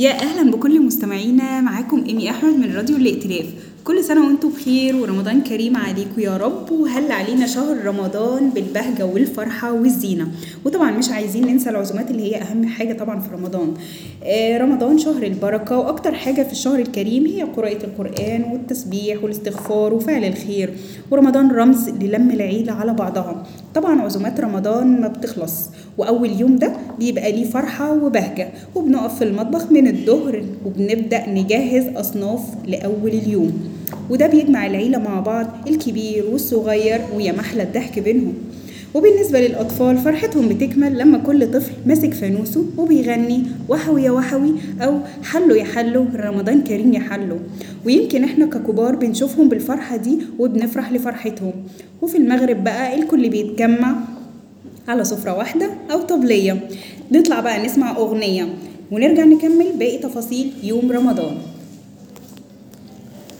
يا أهلا بكل مستمعينا معاكم إيمي أحمد من راديو الائتلاف. كل سنة وأنتم بخير ورمضان كريم عليكم يا رب. وهل علينا شهر رمضان بالبهجة والفرحة والزينة. وطبعا مش عايزين ننسى العزومات اللي هي أهم حاجة طبعا في رمضان. آه رمضان شهر البركة وأكتر حاجة في الشهر الكريم هي قراءة القرآن والتسبيح والاستغفار وفعل الخير. ورمضان رمز للم العيله على بعضها. طبعا عزومات رمضان ما بتخلص وأول يوم ده بيبقى ليه فرحة وبهجة. وبنقف في المطبخ من الظهر وبنبدأ نجهز أصناف لأول اليوم. وده بيجمع العيلة مع بعض الكبير والصغير ويا محلى الضحك بينهم. وبالنسبة للأطفال فرحتهم بتكمل لما كل طفل ماسك فانوسه وبيغني وحوي يا وحوي أو حلو يا حلو رمضان كريم يا حلو. ويمكن إحنا ككبار بنشوفهم بالفرحة دي وبنفرح لفرحتهم. وفي المغرب بقى الكل بيتجمع على سفرة واحدة أو طبلية. نطلع بقى نسمع أغنية ونرجع نكمل باقي تفاصيل يوم رمضان.